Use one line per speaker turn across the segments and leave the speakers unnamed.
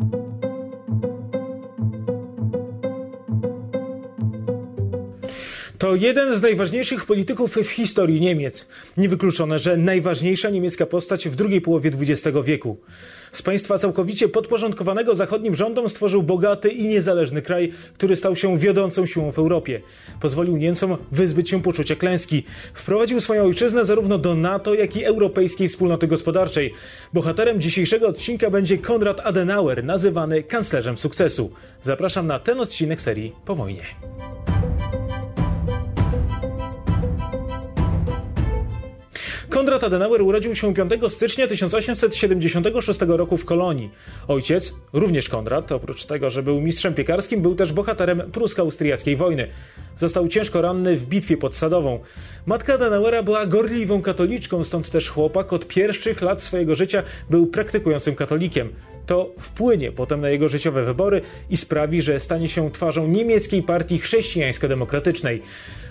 you To jeden z najważniejszych polityków w historii Niemiec. Niewykluczone, że najważniejsza niemiecka postać w drugiej połowie XX wieku. Z państwa całkowicie podporządkowanego zachodnim rządom stworzył bogaty i niezależny kraj, który stał się wiodącą siłą w Europie. Pozwolił Niemcom wyzbyć się poczucia klęski. Wprowadził swoją ojczyznę zarówno do NATO, jak i Europejskiej Wspólnoty Gospodarczej. Bohaterem dzisiejszego odcinka będzie Konrad Adenauer, nazywany kanclerzem sukcesu. Zapraszam na ten odcinek serii Po wojnie. Konrad Adenauer urodził się 5 stycznia 1876 roku w Kolonii. Ojciec, również Konrad, oprócz tego, że był mistrzem piekarskim, był też bohaterem prusko-austriackiej wojny. Został ciężko ranny w bitwie pod Sadową. Matka Adenauera była gorliwą katoliczką, stąd też chłopak od pierwszych lat swojego życia był praktykującym katolikiem to wpłynie potem na jego życiowe wybory i sprawi, że stanie się twarzą niemieckiej partii chrześcijańsko-demokratycznej.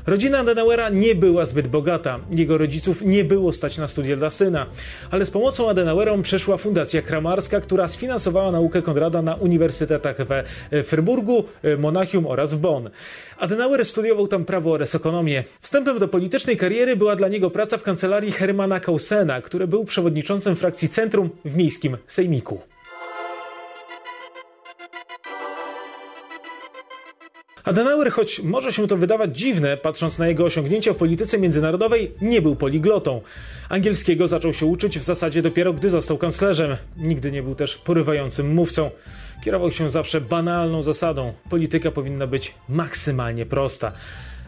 Rodzina Adenauera nie była zbyt bogata, jego rodziców nie było stać na studia dla syna, ale z pomocą Adenauerom przeszła Fundacja Kramarska, która sfinansowała naukę Konrada na uniwersytetach we Fryburgu, Monachium oraz w Bonn. Adenauer studiował tam prawo oraz ekonomię. Wstępem do politycznej kariery była dla niego praca w kancelarii Hermana Kausena, który był przewodniczącym frakcji Centrum w miejskim sejmiku. Adenauer, choć może się to wydawać dziwne, patrząc na jego osiągnięcia w polityce międzynarodowej, nie był poliglotą. Angielskiego zaczął się uczyć w zasadzie dopiero gdy został kanclerzem. Nigdy nie był też porywającym mówcą. Kierował się zawsze banalną zasadą: polityka powinna być maksymalnie prosta.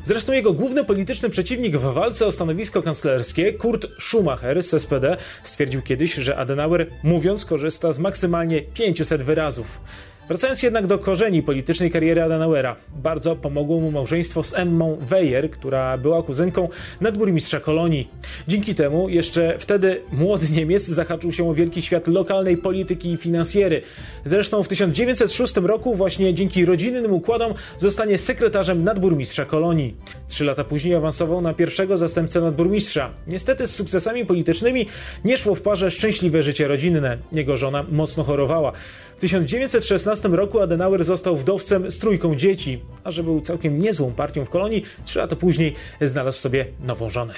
Zresztą jego główny polityczny przeciwnik w walce o stanowisko kanclerskie, Kurt Schumacher z SPD, stwierdził kiedyś, że Adenauer, mówiąc, korzysta z maksymalnie 500 wyrazów. Wracając jednak do korzeni politycznej kariery Adenauera, bardzo pomogło mu małżeństwo z Emmą Weyer, która była kuzynką nadburmistrza Kolonii. Dzięki temu jeszcze wtedy młody Niemiec zahaczył się o wielki świat lokalnej polityki i finansjery. Zresztą w 1906 roku właśnie dzięki rodzinnym układom zostanie sekretarzem nadburmistrza Kolonii. Trzy lata później awansował na pierwszego zastępcę nadburmistrza. Niestety z sukcesami politycznymi nie szło w parze szczęśliwe życie rodzinne. Jego żona mocno chorowała. W 1916 roku Adenauer został wdowcem z trójką dzieci, a że był całkiem niezłą partią w kolonii, trzy lata później znalazł sobie nową żonę.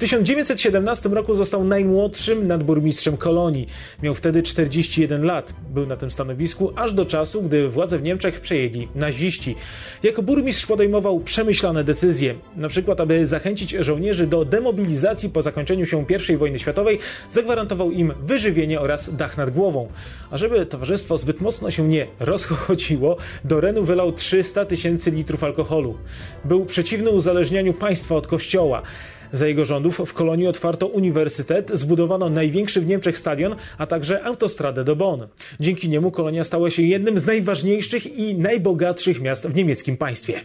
1917 roku został najmłodszym nadburmistrzem kolonii. Miał wtedy 41 lat. Był na tym stanowisku aż do czasu, gdy władze w Niemczech przejęli naziści. Jako burmistrz podejmował przemyślane decyzje. Na przykład, aby zachęcić żołnierzy do demobilizacji po zakończeniu się I wojny światowej, zagwarantował im wyżywienie oraz dach nad głową. A żeby towarzystwo zbyt mocno się nie rozchodziło, do Renu wylał 300 tysięcy litrów alkoholu. Był przeciwny uzależnianiu państwa od kościoła. Za jego rządów w Kolonii otwarto uniwersytet, zbudowano największy w Niemczech stadion, a także autostradę do Bonn. Dzięki niemu Kolonia stała się jednym z najważniejszych i najbogatszych miast w niemieckim państwie.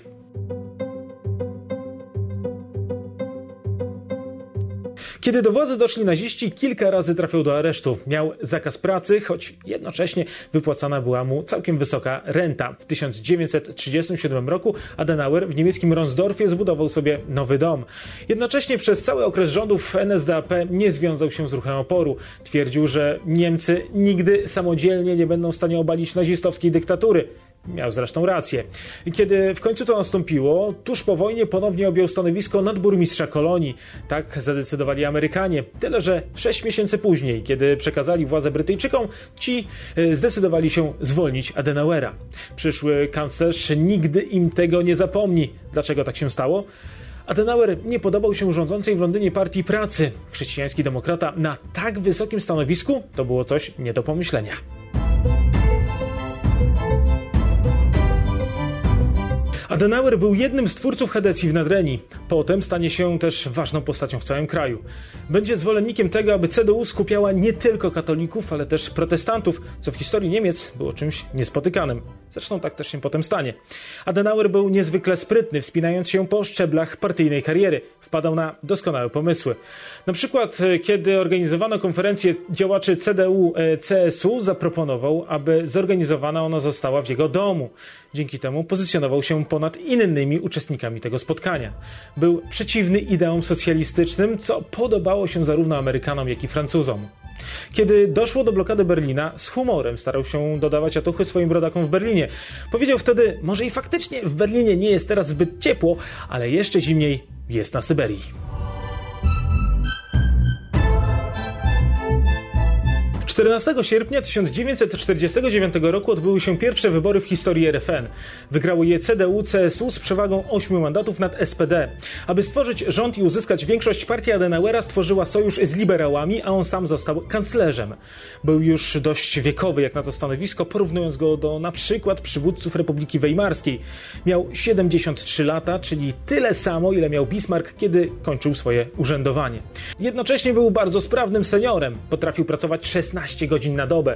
Kiedy do władzy doszli naziści, kilka razy trafił do aresztu. Miał zakaz pracy, choć jednocześnie wypłacana była mu całkiem wysoka renta. W 1937 roku Adenauer w niemieckim Ronsdorfie zbudował sobie nowy dom. Jednocześnie przez cały okres rządów NSDAP nie związał się z ruchem oporu. Twierdził, że Niemcy nigdy samodzielnie nie będą w stanie obalić nazistowskiej dyktatury. Miał zresztą rację. Kiedy w końcu to nastąpiło, tuż po wojnie ponownie objął stanowisko nadburmistrza kolonii. Tak zadecydowali Amerykanie. Tyle, że sześć miesięcy później, kiedy przekazali władzę Brytyjczykom, ci e, zdecydowali się zwolnić Adenauera. Przyszły kanclerz nigdy im tego nie zapomni. Dlaczego tak się stało? Adenauer nie podobał się rządzącej w Londynie partii pracy. Chrześcijański demokrata na tak wysokim stanowisku to było coś nie do pomyślenia. Adenauer był jednym z twórców Hedecji w Nadrenii. Potem stanie się też ważną postacią w całym kraju. Będzie zwolennikiem tego, aby CDU skupiała nie tylko katolików, ale też protestantów, co w historii Niemiec było czymś niespotykanym. Zresztą tak też się potem stanie. Adenauer był niezwykle sprytny, wspinając się po szczeblach partyjnej kariery. Wpadał na doskonałe pomysły. Na przykład, e, kiedy organizowano konferencję działaczy CDU-CSU, e, zaproponował, aby zorganizowana ona została w jego domu. Dzięki temu pozycjonował się ponad innymi uczestnikami tego spotkania. Był przeciwny ideom socjalistycznym, co podobało się zarówno Amerykanom, jak i Francuzom. Kiedy doszło do blokady Berlina, z humorem starał się dodawać atuchy swoim rodakom w Berlinie. Powiedział wtedy, może i faktycznie w Berlinie nie jest teraz zbyt ciepło, ale jeszcze zimniej jest na Syberii. 14 sierpnia 1949 roku odbyły się pierwsze wybory w historii RFN. Wygrało je CDU-CSU z przewagą 8 mandatów nad SPD. Aby stworzyć rząd i uzyskać większość, partia Adenauera stworzyła sojusz z liberałami, a on sam został kanclerzem. Był już dość wiekowy jak na to stanowisko, porównując go do na przykład przywódców Republiki Weimarskiej. Miał 73 lata, czyli tyle samo, ile miał Bismarck, kiedy kończył swoje urzędowanie. Jednocześnie był bardzo sprawnym seniorem. Potrafił pracować 16 15 godzin na dobę.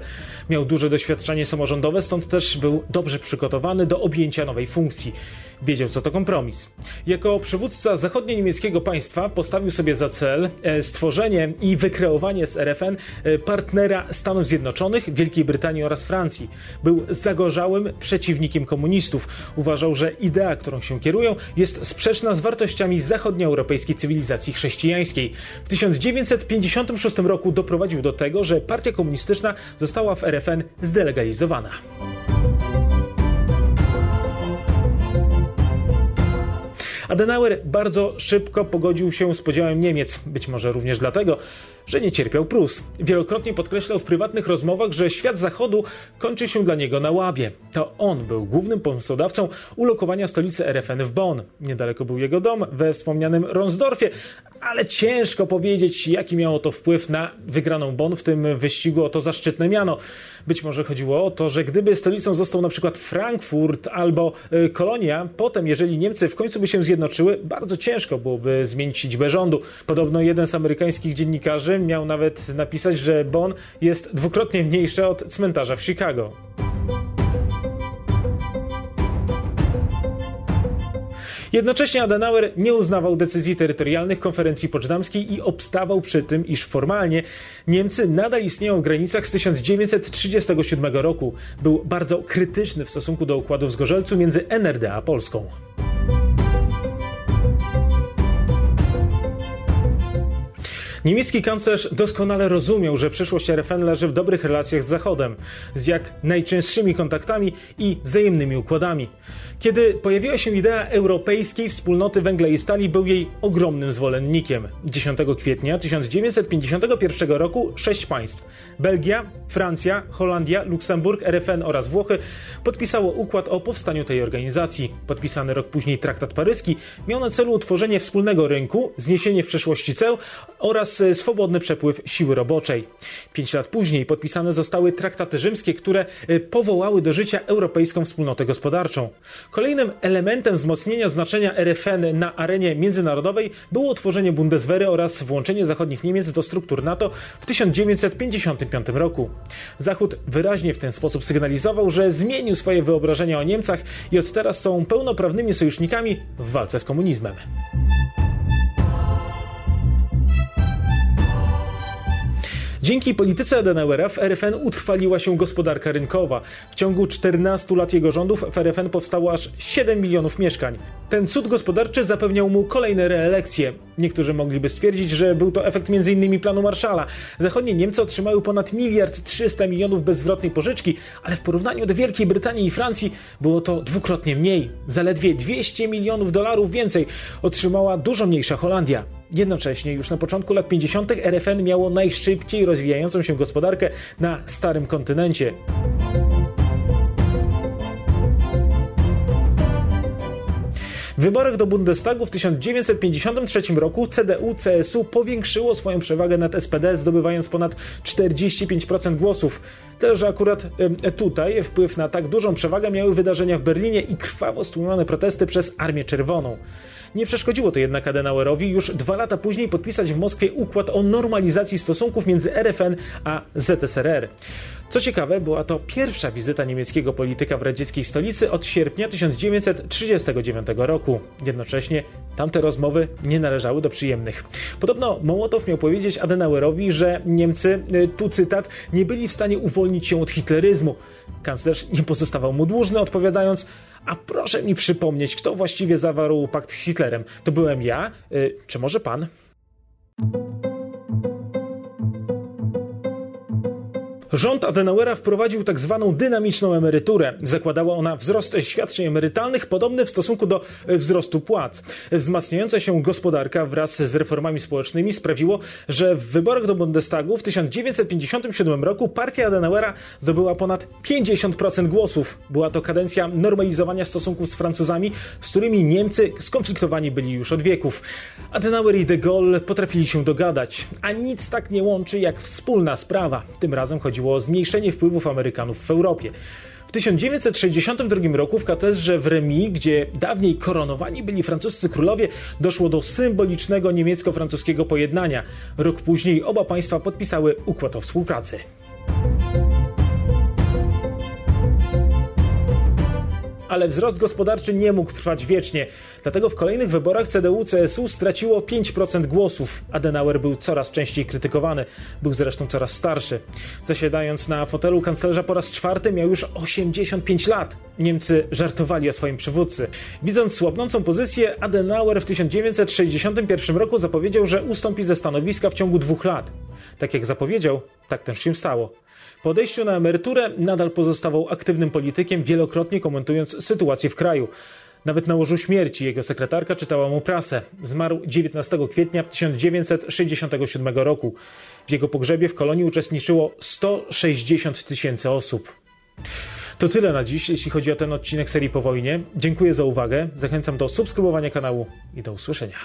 Miał duże doświadczenie samorządowe, stąd też był dobrze przygotowany do objęcia nowej funkcji. Wiedział, co to kompromis. Jako przywódca zachodnio-niemieckiego państwa postawił sobie za cel e, stworzenie i wykreowanie z RFN e, partnera Stanów Zjednoczonych, Wielkiej Brytanii oraz Francji. Był zagorzałym przeciwnikiem komunistów. Uważał, że idea, którą się kierują, jest sprzeczna z wartościami zachodnioeuropejskiej cywilizacji chrześcijańskiej. W 1956 roku doprowadził do tego, że partia komunistyczna została w RFN zdelegalizowana. Adenauer bardzo szybko pogodził się z podziałem Niemiec, być może również dlatego, że nie cierpiał Prus. Wielokrotnie podkreślał w prywatnych rozmowach, że świat zachodu kończy się dla niego na łabie. To on był głównym pomysłodawcą ulokowania stolicy RFN w Bonn. Niedaleko był jego dom we wspomnianym Ronsdorfie, ale ciężko powiedzieć, jaki miało to wpływ na wygraną Bonn w tym wyścigu o to zaszczytne miano. Być może chodziło o to, że gdyby stolicą został na przykład Frankfurt albo y, Kolonia, potem, jeżeli Niemcy w końcu by się zjednoczyły, bardzo ciężko byłoby zmienić siedzibę rządu. Podobno jeden z amerykańskich dziennikarzy miał nawet napisać, że Bonn jest dwukrotnie mniejsze od cmentarza w Chicago. Jednocześnie Adenauer nie uznawał decyzji terytorialnych konferencji poczdamskiej i obstawał przy tym, iż formalnie Niemcy nadal istnieją w granicach z 1937 roku. Był bardzo krytyczny w stosunku do układów z Gorzelcu między NRD a Polską. Niemiecki kanclerz doskonale rozumiał, że przyszłość RFN leży w dobrych relacjach z Zachodem, z jak najczęstszymi kontaktami i wzajemnymi układami. Kiedy pojawiła się idea europejskiej wspólnoty węgla i stali, był jej ogromnym zwolennikiem. 10 kwietnia 1951 roku sześć państw Belgia, Francja, Holandia, Luksemburg, RFN oraz Włochy podpisało układ o powstaniu tej organizacji. Podpisany rok później traktat paryski miał na celu utworzenie wspólnego rynku, zniesienie w przeszłości ceł oraz swobodny przepływ siły roboczej. Pięć lat później podpisane zostały traktaty rzymskie, które e, powołały do życia Europejską Wspólnotę Gospodarczą. Kolejnym elementem wzmocnienia znaczenia RFN na arenie międzynarodowej było utworzenie Bundeswehry oraz włączenie zachodnich Niemiec do struktur NATO w 1955 roku. Zachód wyraźnie w ten sposób sygnalizował, że zmienił swoje wyobrażenia o Niemcach i od teraz są pełnoprawnymi sojusznikami w walce z komunizmem. Dzięki polityce Adenauera w RFN utrwaliła się gospodarka rynkowa. W ciągu 14 lat jego rządów w RFN powstało aż 7 milionów mieszkań. Ten cud gospodarczy zapewniał mu kolejne reelekcje. Niektórzy mogliby stwierdzić, że był to efekt m.in. planu Marszala. Zachodnie Niemcy otrzymały ponad miliard 300 milionów bezzwrotnej pożyczki, ale w porównaniu do Wielkiej Brytanii i Francji było to dwukrotnie mniej. Zaledwie 200 milionów dolarów więcej otrzymała dużo mniejsza Holandia. Jednocześnie już na początku lat 50. RFN miało najszybciej rozwijającą się gospodarkę na starym kontynencie. W wyborach do Bundestagu w 1953 roku CDU-CSU powiększyło swoją przewagę nad SPD, zdobywając ponad 45% głosów. Tyle, że akurat tutaj wpływ na tak dużą przewagę miały wydarzenia w Berlinie i krwawo stłumione protesty przez Armię Czerwoną. Nie przeszkodziło to jednak Adenauerowi już dwa lata później podpisać w Moskwie układ o normalizacji stosunków między RFN a ZSRR. Co ciekawe, była to pierwsza wizyta niemieckiego polityka w radzieckiej stolicy od sierpnia 1939 roku. Jednocześnie tamte rozmowy nie należały do przyjemnych. Podobno Mołotow miał powiedzieć Adenauerowi, że Niemcy, y, tu cytat, nie byli w stanie uwolnić się od hitleryzmu. Kanclerz nie pozostawał mu dłużny, odpowiadając: A proszę mi przypomnieć, kto właściwie zawarł pakt z Hitlerem? To byłem ja? Y, czy może pan? Rząd Adenauera wprowadził tak zwaną dynamiczną emeryturę. Zakładała ona wzrost świadczeń emerytalnych podobny w stosunku do wzrostu płac. Wzmacniająca się gospodarka wraz z reformami społecznymi sprawiło, że w wyborach do Bundestagu w 1957 roku partia Adenauera zdobyła ponad 50% głosów. Była to kadencja normalizowania stosunków z Francuzami, z którymi Niemcy skonfliktowani byli już od wieków. Adenauer i de Gaulle potrafili się dogadać, a nic tak nie łączy jak wspólna sprawa. Tym razem chodzi zmniejszenie wpływów Amerykanów w Europie. W 1962 roku w katedrze w Remy, gdzie dawniej koronowani byli francuscy królowie, doszło do symbolicznego niemiecko-francuskiego pojednania. Rok później oba państwa podpisały układ o współpracy. Ale wzrost gospodarczy nie mógł trwać wiecznie. Dlatego w kolejnych wyborach CDU-CSU straciło 5% głosów. Adenauer był coraz częściej krytykowany. Był zresztą coraz starszy. Zasiadając na fotelu kanclerza po raz czwarty miał już 85 lat. Niemcy żartowali o swoim przywódcy. Widząc słabnącą pozycję, Adenauer w 1961 roku zapowiedział, że ustąpi ze stanowiska w ciągu dwóch lat. Tak jak zapowiedział, tak też się stało. Po odejściu na emeryturę nadal pozostawał aktywnym politykiem, wielokrotnie komentując sytuację w kraju. Nawet na łożu śmierci jego sekretarka czytała mu prasę. Zmarł 19 kwietnia 1967 roku. W jego pogrzebie w kolonii uczestniczyło 160 tysięcy osób. To tyle na dziś, jeśli chodzi o ten odcinek serii po wojnie. Dziękuję za uwagę, zachęcam do subskrybowania kanału i do usłyszenia.